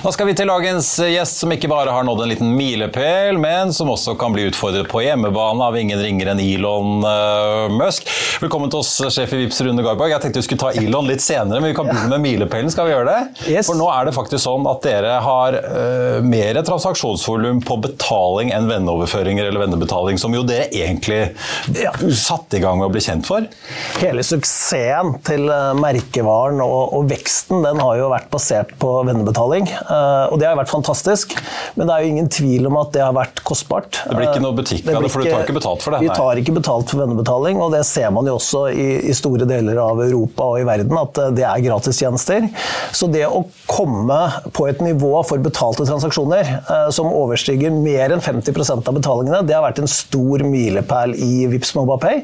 Da skal vi til dagens gjest, som ikke bare har nådd en liten milepæl, men som også kan bli utfordret på hjemmebane av ingen ringere enn Elon uh, Musk. Velkommen til oss, sjef i Vips Rune Garborg. Jeg tenkte vi skulle ta Elon litt senere, men vi kan begynne med milepælen. Skal vi gjøre det? Yes. For nå er det faktisk sånn at dere har uh, mer transaksjonsvolum på betaling enn venneoverføringer eller vennebetaling, som jo dere egentlig Ja. satte i gang med å bli kjent for. Hele suksessen til eh, merkevaren og, og veksten den har jo vært basert på vennebetaling. Eh, Og det har vært fantastisk, men det er jo ingen tvil om at det har vært kostbart. Det blir ikke noe butikk av det, for du tar ikke betalt for det, Vi tar ikke betalt for vennebetaling, og det ser man jo også i, i store deler av Europa og i verden, at eh, det er gratistjenester. Så det å komme på et nivå for betalte transaksjoner eh, som overstiger mer enn 50% av betalingene, det har vært en stor milepæl i Vipps MobilePay.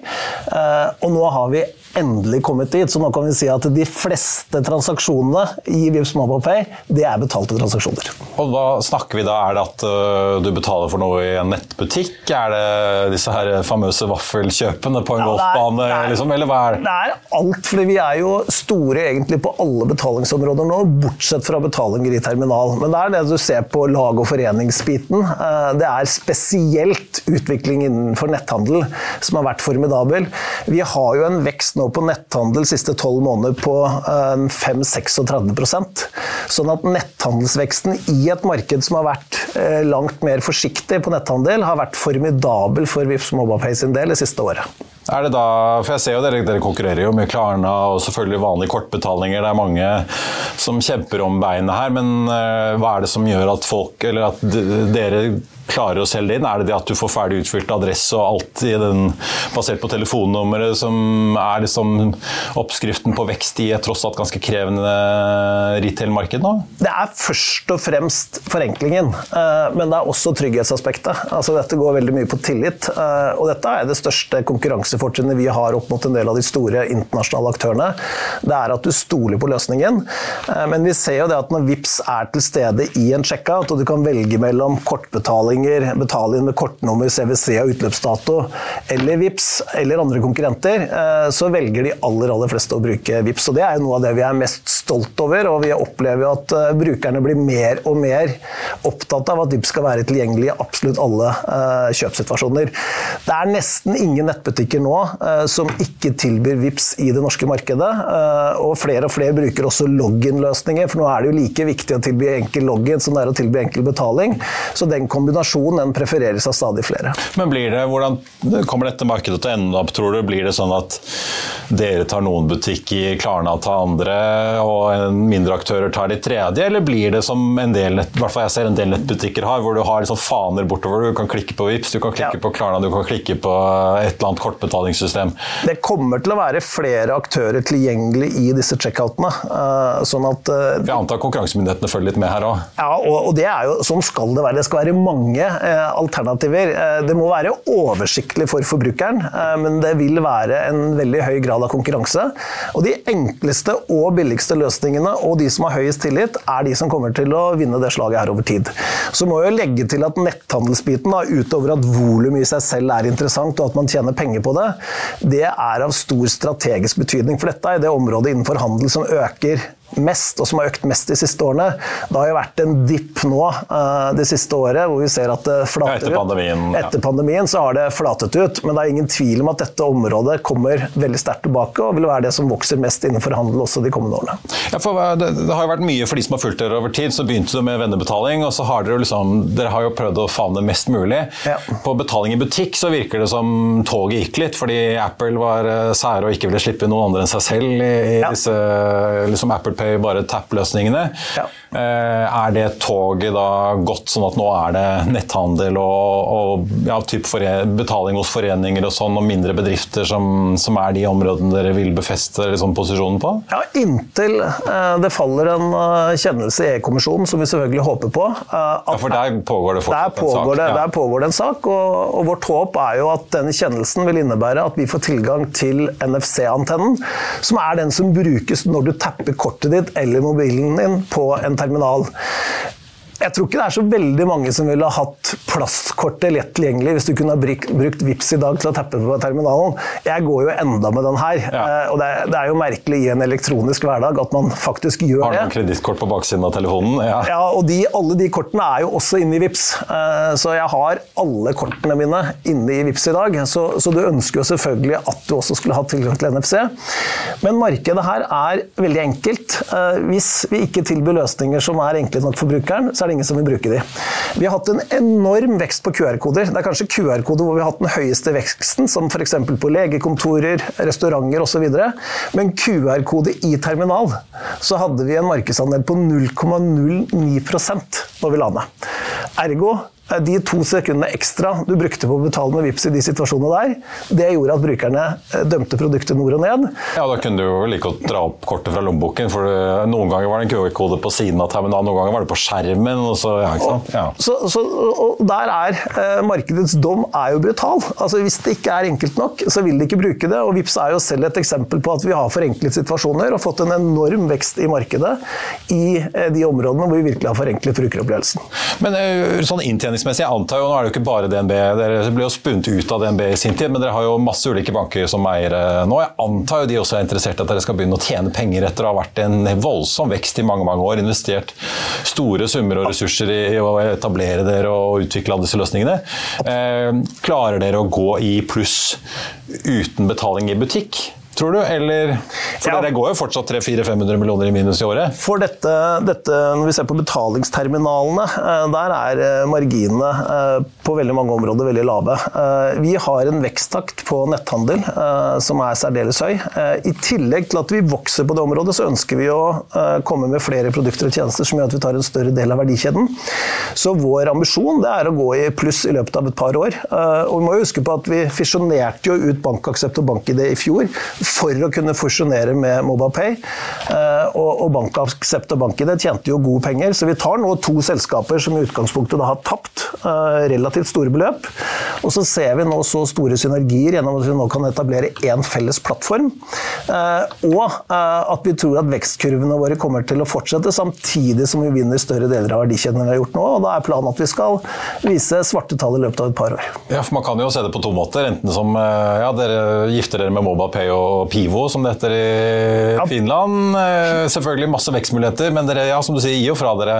Eh, Og nå har vi endelig kommet dit, så nå kan vi si at de fleste transaksjonene i Vipps MobilePay, det er betalte transaksjoner. Og hva snakker vi da? Er det at øh, du betaler for noe i en nettbutikk? Er det disse her famøse vaffelkjøpene på en Ja, golfbane? er- liksom? Eller hva er det? Det er alt, fordi vi er jo store egentlig på alle betalingsområder nå, bortsett fra betalinger i terminal. Men det er det du ser på lag- og foreningsbiten. Eh, Det er spesielt utvikling innenfor netthandel som har vært formidabel. Vi har jo en vekst nå på netthandel siste tolv måneder på eh, 5-36 Sånn at netthandelsveksten i et marked som har vært eh, langt mer forsiktig på netthandel, har vært formidabel for Vipps Mobapay sin del det siste året. Er det da, for jeg ser jo dere, dere konkurrerer jo med Klarna og selvfølgelig vanlige kortbetalinger. Det er mange som kjemper om beinet her, men øh, hva er det som gjør at folk, eller at dere klarer å selge inn? Er det det at du får ferdig utfylt adresse og alt i den, basert på telefonnummeret, som er liksom oppskriften på vekst i et tross alt ganske krevende retail-marked nå? Det er først og fremst forenklingen, eh, men det er også trygghetsaspektet. Altså dette går veldig mye på tillit, eh, og dette er det største konkurransefortrinnet vi har opp mot en del av de store internasjonale aktørene. Det er at du stoler på løsningen, eh, men vi ser jo det at når VIPS er til stede i en checkout, og du kan velge mellom kortbetalinger, betaling med kortnummer, CWC og utløpsdato, eller VIPS eller andre konkurrenter, eh, så velger de aller, aller fleste å bruke VIPS, og det er jo noe av det vi er mest stolt over, og vi opplever jo at eh, brukerne blir mer og mer opptatt av at VIPS skal være tilgjengelig i absolutt alle kjøpssituasjoner. Det er nesten ingen nettbutikker nå eh, som ikke tilbyr VIPS i det norske markedet, eh, og flere og flere bruker også login-løsninger, for nå er det jo like viktig å tilby enkel login som det er å tilby enkel betaling, så den kombinasjonen den prefereres av stadig flere. Men blir det, hvordan kommer dette markedet til å ende opp, tror du? Blir det sånn at dere tar noen butikker, Klarna tar andre, og mindre aktører tar de tredje? Eller blir det som en del, i hvert fall jeg ser en del nettbutikker har, hvor du har liksom faner bortover, du kan klikke på VIPS, du kan klikke Ja. på Klarna, du kan klikke på et eller annet kortbetalingssystem. Det kommer til å være flere aktører tilgjengelig i disse checkoutene. eh, Sånn at eh, Jeg antar konkurransemyndighetene følger litt med her òg. Ja, og, det er jo, sånn skal det være. Det skal være mange eh, alternativer. Eh, det må være oversiktlig for forbrukeren, eh, men det vil være en veldig høy grad av konkurranse. Og de enkleste og billigste løsningene, og de som har høyest tillit, er de som kommer til å vinne det slaget her over tid. Så må jeg legge til at netthandelsbiten, da, utover at volum i seg selv er interessant, og at man tjener penger på det, det er av stor strategisk betydning. For dette er det området innenfor handel som øker mest, og som har økt mest de siste årene. Det har jo vært en dipp nå uh, det siste året, hvor vi ser at det flater etter pandemien, ja. Etter pandemien så har det flatet ut, men det er ingen tvil om at dette området kommer veldig sterkt tilbake, og vil være det som vokser mest innenfor handel også de kommende årene. Ja, det, det, har jo vært mye for de som har fulgt dere over tid. Så begynte det med vennebetaling, og så har dere, liksom, dere har jo prøvd å favne mest mulig. Ja. På betaling i butikk så virker det som toget gikk litt, fordi Apple var eh, sære og ikke ville slippe noen andre enn seg selv i, i disse liksom Apple Pay, bare tap-løsningene. Ja. Eh, er det toget da gått sånn at nå er det netthandel og, og ja, betaling hos foreninger og sånn, og mindre bedrifter som, som er de områdene dere vil befeste liksom, posisjonen på? Ja, Inntil eh, det faller en uh, kjennelse i E-kommisjonen, som vi selvfølgelig håper på. Ja, For der pågår det fortsatt pågår en sak? Det, ja. Der pågår det en sak, og, og, vårt håp er jo at denne kjennelsen vil innebære at vi får tilgang til NFC-antennen, som er den som brukes når du tapper kortet ditt eller mobilen din på en terminal. Jeg tror ikke det er så veldig mange som ville hatt plastkortet lett tilgjengelig hvis du kunne ha brukt, Vips i dag til å tappe på terminalen. Jeg går jo enda med den her. Ja. Eh, og det er, det er, jo merkelig i en elektronisk hverdag at man faktisk gjør det. Har du en kredittkort på baksiden av telefonen? Ja, ja og de, alle de kortene er jo også inne i Vips. Eh, så jeg har alle kortene mine inne i Vips i dag. Så, så du ønsker jo selvfølgelig at du også skulle hatt tilgang til NFC. Men markedet her er veldig enkelt. Eh, hvis vi ikke tilbyr løsninger som er enkle nok for brukeren, så er det ingen som vil bruke de. Vi har hatt en enorm vekst på QR-koder. Det er kanskje QR-koder hvor vi har hatt den høyeste veksten, som f.eks. på legekontorer, restauranter osv. Men QR-kode i terminal, så hadde vi en markedsandel på 0,09 når vi la ned. Ergo de to sekundene ekstra du brukte på å betale med VIPS i de situasjonene der, det gjorde at brukerne eh, dømte produktet nord og ned. Ja, Da kunne du jo like godt dra opp kortet fra lommeboken. for eh, Noen ganger var det en QR-kode på siden av terminalen, noen ganger var det på skjermen. og så, ja, ikke sant? Ja. Så, så, og der er eh, Markedets dom er jo brutal. Altså Hvis det ikke er enkelt nok, så vil de ikke bruke det. og VIPS er jo selv et eksempel på at vi har forenklet situasjoner og fått en enorm vekst i markedet i eh, de områdene hvor vi virkelig har forenklet brukeropplevelsen. Men eh, sånn inntjening betjeningsmessig. Jeg antar jo, Nå er det jo ikke bare DNB, dere ble jo spunnet ut av DNB i sin tid, men dere har jo masse ulike banker som eiere nå. Jeg antar jo de også er interessert i at dere skal begynne å tjene penger etter å ha vært en voldsom vekst i mange mange år. Investert store summer og ressurser i, å etablere dere og utvikle disse løsningene. Eh, klarer dere å gå i pluss uten betaling i butikk? Tror du? Eller, for ja. det går jo fortsatt 300-400-500 millioner i minus i året? For dette, dette, Når vi ser på betalingsterminalene, eh, der er eh, marginene eh, på veldig mange områder veldig lave. Vi har en veksttakt på netthandel som er særdeles høy. I tillegg til at vi vokser på det området, så ønsker vi å komme med flere produkter og tjenester som gjør at vi tar en større del av verdikjeden. Så vår ambisjon det er å gå i pluss i løpet av et par år. Og vi må jo huske på at vi fisjonerte jo ut BankAksept og BankID i fjor for å kunne fusjonere med MobilePay. Og, og BankAksept og det tjente jo gode penger, så vi tar nå to selskaper som i utgangspunktet har tapt eh, relativt store beløp. Og så ser vi nå så store synergier gjennom at vi nå kan etablere én felles plattform. Eh, og at vi tror at vekstkurvene våre kommer til å fortsette, samtidig som vi vinner større deler av verdikjeden vi har gjort nå. og Da er planen at vi skal vise svarte tall i løpet av et par år. Ja, for Man kan jo se det på to måter. Enten som ja, dere gifter dere med MobaPay og og Pivo, som det heter i ja. Finland. Eh, selvfølgelig masse vekstmuligheter, men dere ja, som du sier, gir jo fra dere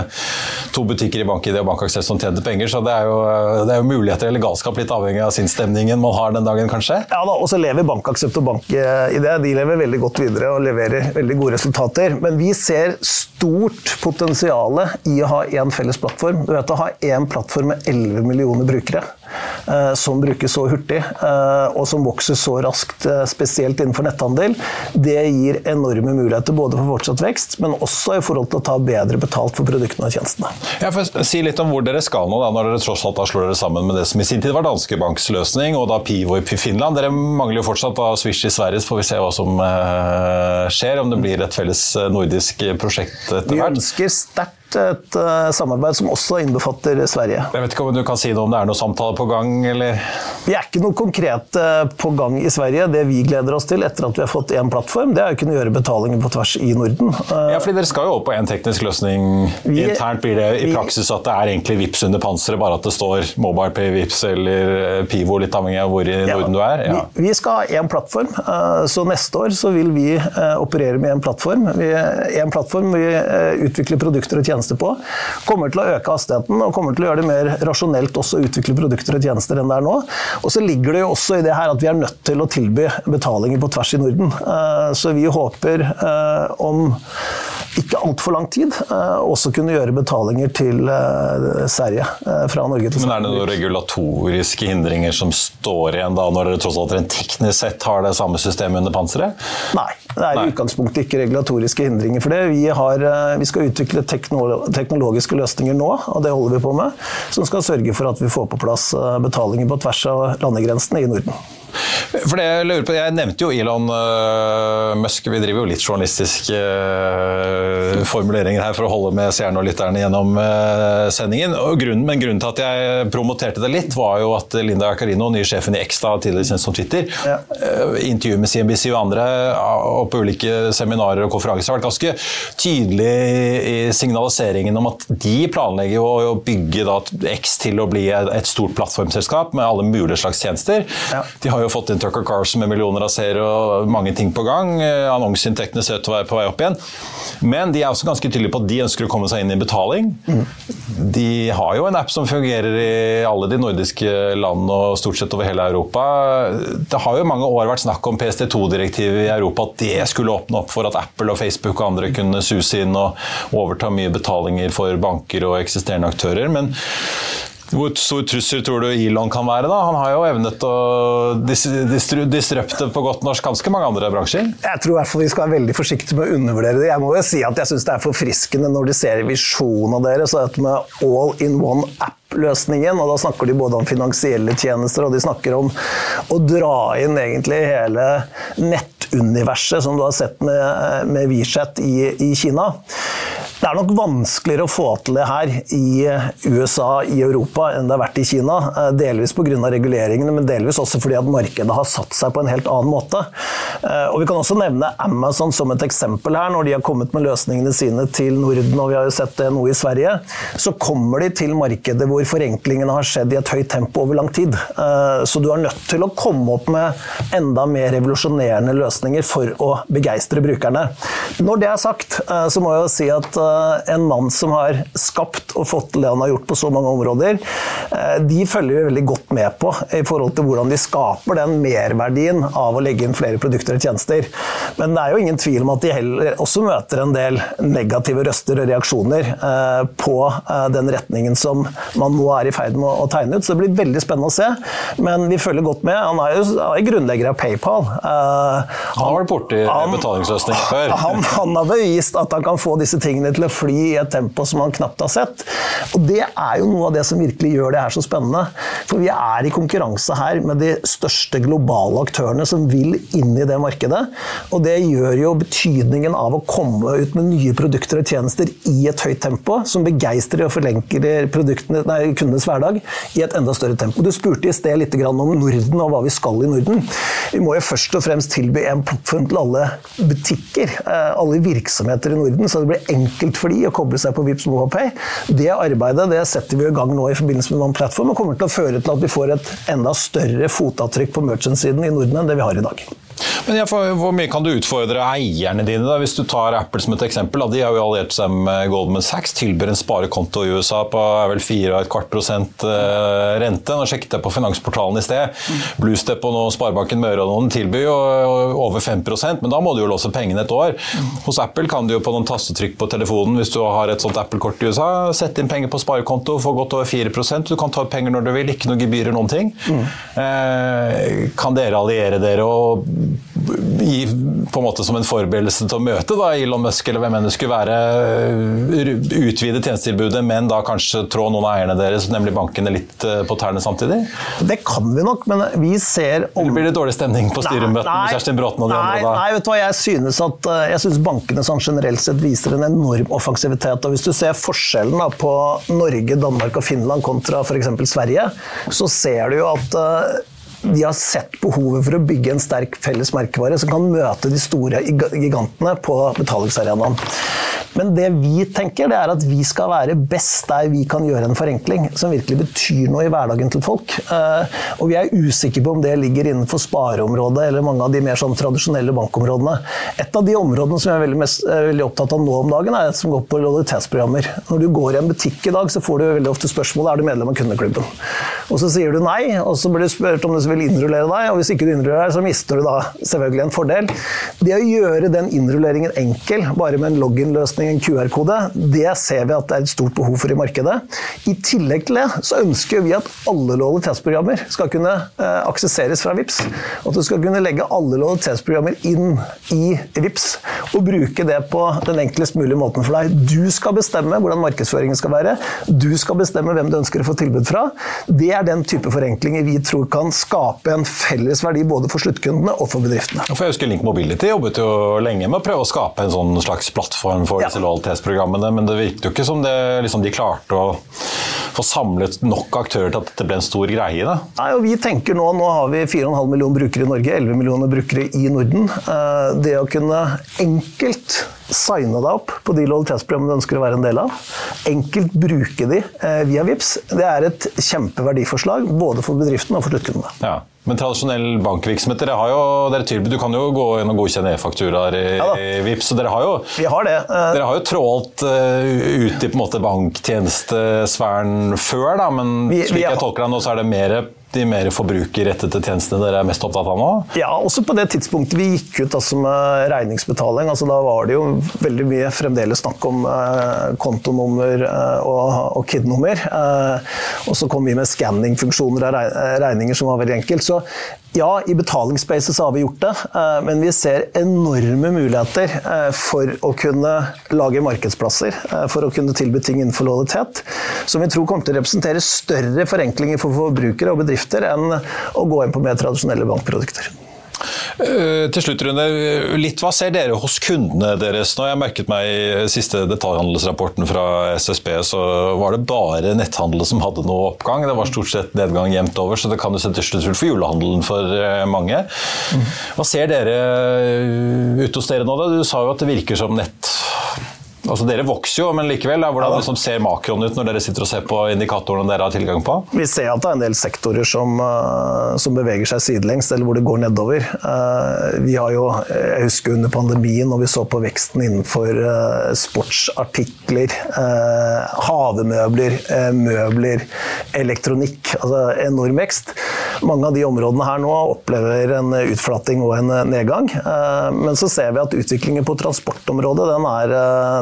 to butikker i BankID og BankAksess som tjener penger, så det er, jo, det er, jo, muligheter eller galskap, litt avhengig av sinnsstemningen man har den dagen, kanskje? Ja da, og så lever BankAksept og BankID de lever veldig godt videre og leverer veldig gode resultater. Men vi ser stort potensial i å ha én felles plattform. Du vet, Å ha én plattform med 11 millioner brukere Eh, som brukes så hurtig, eh, og som vokser så raskt, eh, spesielt innenfor netthandel, det gir enorme muligheter både for fortsatt vekst, men også i forhold til å ta bedre betalt for produktene og tjenestene. Ja, for Si litt om hvor dere skal nå, da, når dere tross alt slår dere sammen med det som i sin tid var Danske Banks løsning, og da Pivo i Finland. Dere mangler jo fortsatt da Swish i Sverige, så får vi se hva som skjer, om det blir et felles nordisk prosjekt etter hvert. Vi ønsker sterkt et uh, samarbeid som også innbefatter Sverige. Jeg vet ikke om du kan si noe om det er noen samtale på gang, eller? Vi er ikke noe konkret uh, på gang i Sverige. Det vi gleder oss til etter at vi har fått én plattform, det er å kunne gjøre betalinger på tvers i Norden. Uh, ja, fordi dere skal jo opp på én teknisk løsning. Vi, Internt blir det i praksis at det er egentlig VIPS under panseret, bare at det står MobilePay, VIPS eller Pivo, litt avhengig av hvor i ja, Norden du er? Ja. Vi, vi, skal ha én plattform, så neste år så vil vi operere med en plattform. Vi, en plattform vi utvikler produkter og tjenester på. Kommer til å øke hastigheten og kommer til å gjøre det mer rasjonelt også å utvikle produkter og tjenester enn det er nå. Og så ligger det jo også i det her at vi er nødt til å tilby betalinger på tvers i Norden. Eh, så vi håper eh, om ikke altfor lang tid eh, også kunne gjøre betalinger til Sverige fra Norge til Sverige. Men er det noen regulatoriske hindringer som står igjen da, når dere tross alt rent teknisk sett har det samme systemet under panseret? Nei, det er i utgangspunktet ikke regulatoriske hindringer for det. Vi, har, vi skal utvikle teknologiske løsninger nå, og det holder vi på med, som skal sørge for at vi får på plass betalinger på tvers av landegrensene i Norden. For det Jeg lurer på, jeg nevnte jo Elon uh, Musk. Vi driver jo litt journalistiske uh, formuleringer her for å holde med seerne og lytterne gjennom uh, sendingen. Grunnen, men grunnen til at jeg promoterte det litt, var jo at Linda Carino, nye sjefen i X, da, tidligere kjent som Twitter, ja. intervjuet med CNBC og andre og på ulike seminarer og konferanser har vært ganske tydelig i signaliseringen om at de planlegger å bygge da, X til å bli et stort plattformselskap med alle mulige slags tjenester. Ja. De har jo fått inn Tucker Carlson med millioner av seere og mange ting på gang. Eh, annonseinntektene ser ut til å være på vei opp igjen. Men de er også ganske tydelige på at de ønsker å komme seg inn i betaling. De har jo en app som fungerer i alle de nordiske land og stort sett over hele Europa. Det har jo mange år vært snakk om PST2-direktivet i Europa, at det skulle åpne opp for at Apple og Facebook og andre kunne suse inn og overta mye betalinger for banker og eksisterende aktører. Men hvor stor trussel tror du Elon kan være? da? Han har jo evnet å disrupte på godt norsk ganske mange andre bransjer. Jeg tror i hvert fall vi skal være veldig forsiktige med å undervurdere det. Jeg må jo si at jeg syns det er forfriskende når de ser visjonen av dere, så dette med all in one app-løsningen, og da snakker de både om finansielle tjenester og de snakker om å dra inn egentlig hele nettuniverset som du har sett med, med WeChat i, i Kina. Det er nok vanskeligere å få til det her i USA, i Europa, enn det har vært i Kina. Eh, delvis pga. reguleringene, men delvis også fordi at markedet har satt seg på en helt annen måte. Eh, og Vi kan også nevne Amazon som et eksempel her. Når de har kommet med løsningene sine til Norden, og vi har jo sett det nå i Sverige, så kommer de til markedet hvor forenklingene har skjedd i et høyt tempo over lang tid. Eh, så du er nødt til å komme opp med enda mer revolusjonerende løsninger for å begeistre brukerne. Når det er sagt, så må jeg jo si at Eh, en mann som har skapt og fått til det han har gjort på så mange områder, eh, de følger vi veldig godt med på i forhold til hvordan de skaper den merverdien av å legge inn flere produkter og tjenester. Men det er jo ingen tvil om at de heller også møter en del negative røster og reaksjoner eh, på den retningen som man nå er i ferd med å tegne ut. Så det blir veldig spennende å se. Men vi følger godt med. Han er jo grunnlegger av PayPal. Han har vært borti betalingsløsning før. Han, han har bevist at han kan få disse tingene til å fly i et tempo som man knapt har sett. Og Det er jo noe av det som virkelig gjør det her så spennende. For vi er i konkurranse her med de største globale aktørene som vil inn i det markedet. Og det gjør jo betydningen av å komme ut med nye produkter og tjenester i et høyt tempo, som begeistrer og forlenker kundenes hverdag i et enda større tempo. Du spurte i sted litt om Norden og hva vi skal i Norden. Vi må jo først og fremst tilby en plattform til alle butikker, eh, alle virksomheter i Norden, så det blir enkelt enkelt for de å koble seg på Vipps MobilePay. Det arbeidet det setter vi i gang nå i forbindelse med noen plattform, og kommer til å føre til at vi får et enda større fotavtrykk på merchant-siden i Norden enn det vi har i dag. Men får, Hvor mye kan du utfordre eierne dine? da? Hvis du tar Apple som et eksempel. Da, de har jo alliert seg med Goldman Sachs, tilbyr en sparekonto i USA på er vel 4,25 prosent eh, rente. Nå sjekket jeg på Finansportalen i sted. Mm. Bluestep og noen Sparebanken Møre og noen tilbyr jo over 5% men da må du jo låse pengene et år. Mm. Hos Apple kan du jo på noen tastetrykk på telefonen, hvis du har et sånt Apple-kort i USA, sette inn penger på sparekonto, få godt over 4% Du kan ta ut penger når du vil, ikke noe gebyrer, noen ting. Mm. Eh, kan dere alliere dere og i, på en måte som en forberedelse til å møte da, Elon Musk eller hvem enn det skulle være, eh, utvide tjenestetilbudet, men da kanskje trå noen av eierne deres, nemlig bankene, litt eh, på tærne samtidig? Det kan vi nok, men vi ser om... Eller blir det dårlig stemning på styremøtene med Kjerstin Bråten og de nei, andre? Da? Nei, vet du hva, jeg synes at jeg synes bankene sånn generelt sett viser en enorm offensivitet. og Hvis du ser forskjellen da, på Norge, Danmark og Finland kontra f.eks. Sverige, så ser du jo at de har sett behovet for å bygge en sterk felles merkevare som kan møte de store gigantene på betalingsarenaen. Men det vi tenker, det er at vi skal være best der vi kan gjøre en forenkling som virkelig betyr noe i hverdagen til folk. Eh, og vi er usikre på om det ligger innenfor spareområdet eller mange av de mer sånn tradisjonelle bankområdene. Et av de områdene som jeg er veldig, mest, er veldig opptatt av nå om dagen, er det som går på lojalitetsprogrammer. Når du går i en butikk i dag, så får du veldig ofte spørsmålet er du medlem av kundeklubben. Og så sier du nei, og så blir du spurt om du vil innrullere deg, og hvis ikke du innrullerer deg, så mister du da selvfølgelig en fordel. Det å gjøre den innrulleringen enkel, bare med en login-løsning, en QR-kode, det ser vi at det er et stort behov for i markedet. I tillegg til det så ønsker vi at alle lojalitetsprogrammer skal kunne eh, aksesseres fra VIPS. At du skal kunne legge alle lojalitetsprogrammer inn i VIPS og bruke det på den enklest mulige måten for deg. Du skal bestemme hvordan markedsføringen skal være. Du skal bestemme hvem du ønsker å få tilbud fra. Det er den type forenklinger vi tror kan skape en felles verdi både for sluttkundene og for bedriftene. For jeg husker Link Mobility jobbet jo lenge med å prøve å skape en sånn slags plattform for ja. disse lojalitetsprogrammene, men det virket jo ikke som det, liksom, de klarte å få samlet nok aktører til at dette ble en stor greie? Da. Nei, og vi tenker Nå nå har vi 4,5 millioner brukere i Norge, 11 millioner brukere i Norden. Eh, det å kunne enkelt signe deg opp på de lojalitetsprogrammene du ønsker å være en del av. Enkelt bruke de eh, via VIPS. Det er et kjempeverdiforslag både for bedriften og for sluttkundene. Ja. Men tradisjonell bankvirksomhet, dere har jo, dere tilbyr, du kan jo gå inn og godkjenne e-fakturaer i, ja, i VIPS, så dere har jo, Vi har det. Uh, dere har jo trålt uh, ut i på en måte banktjenestesfæren før, da, men vi, slik jeg tolker deg nå, så er det mer de mer forbrukerrettede tjenestene dere er mest opptatt av nå? Ja, også på det tidspunktet vi gikk ut altså med regningsbetaling. Altså, da var det jo veldig mye fremdeles snakk om eh, kontonummer eh, og, og KID-nummer. Eh, og så kom vi med skanningfunksjoner av regninger som var veldig enkelt. Så ja, i betalingsspacet har vi gjort det, eh, men vi ser enorme muligheter eh, for å kunne lage markedsplasser, eh, for å kunne tilby ting innenfor lojalitet, som vi tror kommer til å representere større forenklinger for forbrukere og bedrifter enn å gå inn på mer tradisjonelle bankprodukter. Uh, til slutt, Rune. Litt hva ser dere hos kundene deres nå? Jeg merket meg i siste detaljhandelsrapporten fra SSB, så var det bare netthandel som hadde noe oppgang. Det var stort sett nedgang jevnt over, så det kan jo sette slutt for julehandelen for uh, mange. Hva ser dere ute hos dere nå? Da? Du sa jo at det virker som nett Altså Dere vokser jo, men likevel, da, hvordan liksom ser makroen ut når dere sitter og ser på indikatorene dere har tilgang på? Vi ser at det er en del sektorer som, uh, som beveger seg sidelengs, eller hvor det går nedover. Uh, vi har jo, Jeg husker under pandemien når vi så på veksten innenfor uh, sportsartikler, havemøbler, møbler, elektronikk. altså Enorm vekst. Mange av de områdene her nå opplever en utflating og en nedgang. Men så ser vi at utviklingen på transportområdet den er,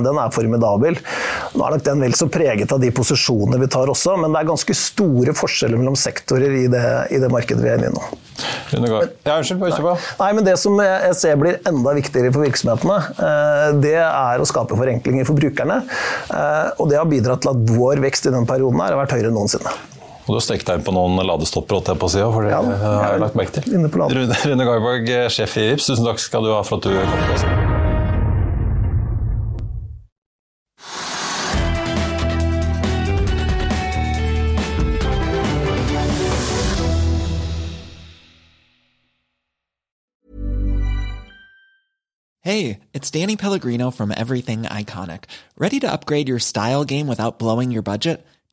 den den er formidabel. Nå er nok den vel så preget av de posisjonene vi tar også, men det er ganske store forskjeller mellom sektorer i det, i det markedet vi er inne i nå. Ja, unnskyld, bare Nei, men Det som jeg ser blir enda viktigere for virksomhetene, eh, det er å skape forenklinger for brukerne. Eh, og det har bidratt til at vår vekst i den perioden har vært høyere enn noensinne. Og du har stekt deg inn på noen ladestopper, holdt jeg på å si, for det ja, har jeg lagt merke til. Rune, Rune Garborg, sjef i Rips, tusen takk skal du ha for at du kom til oss. Hey, it's Danny Pellegrino from Everything Iconic. Ready to upgrade your style game without blowing your budget?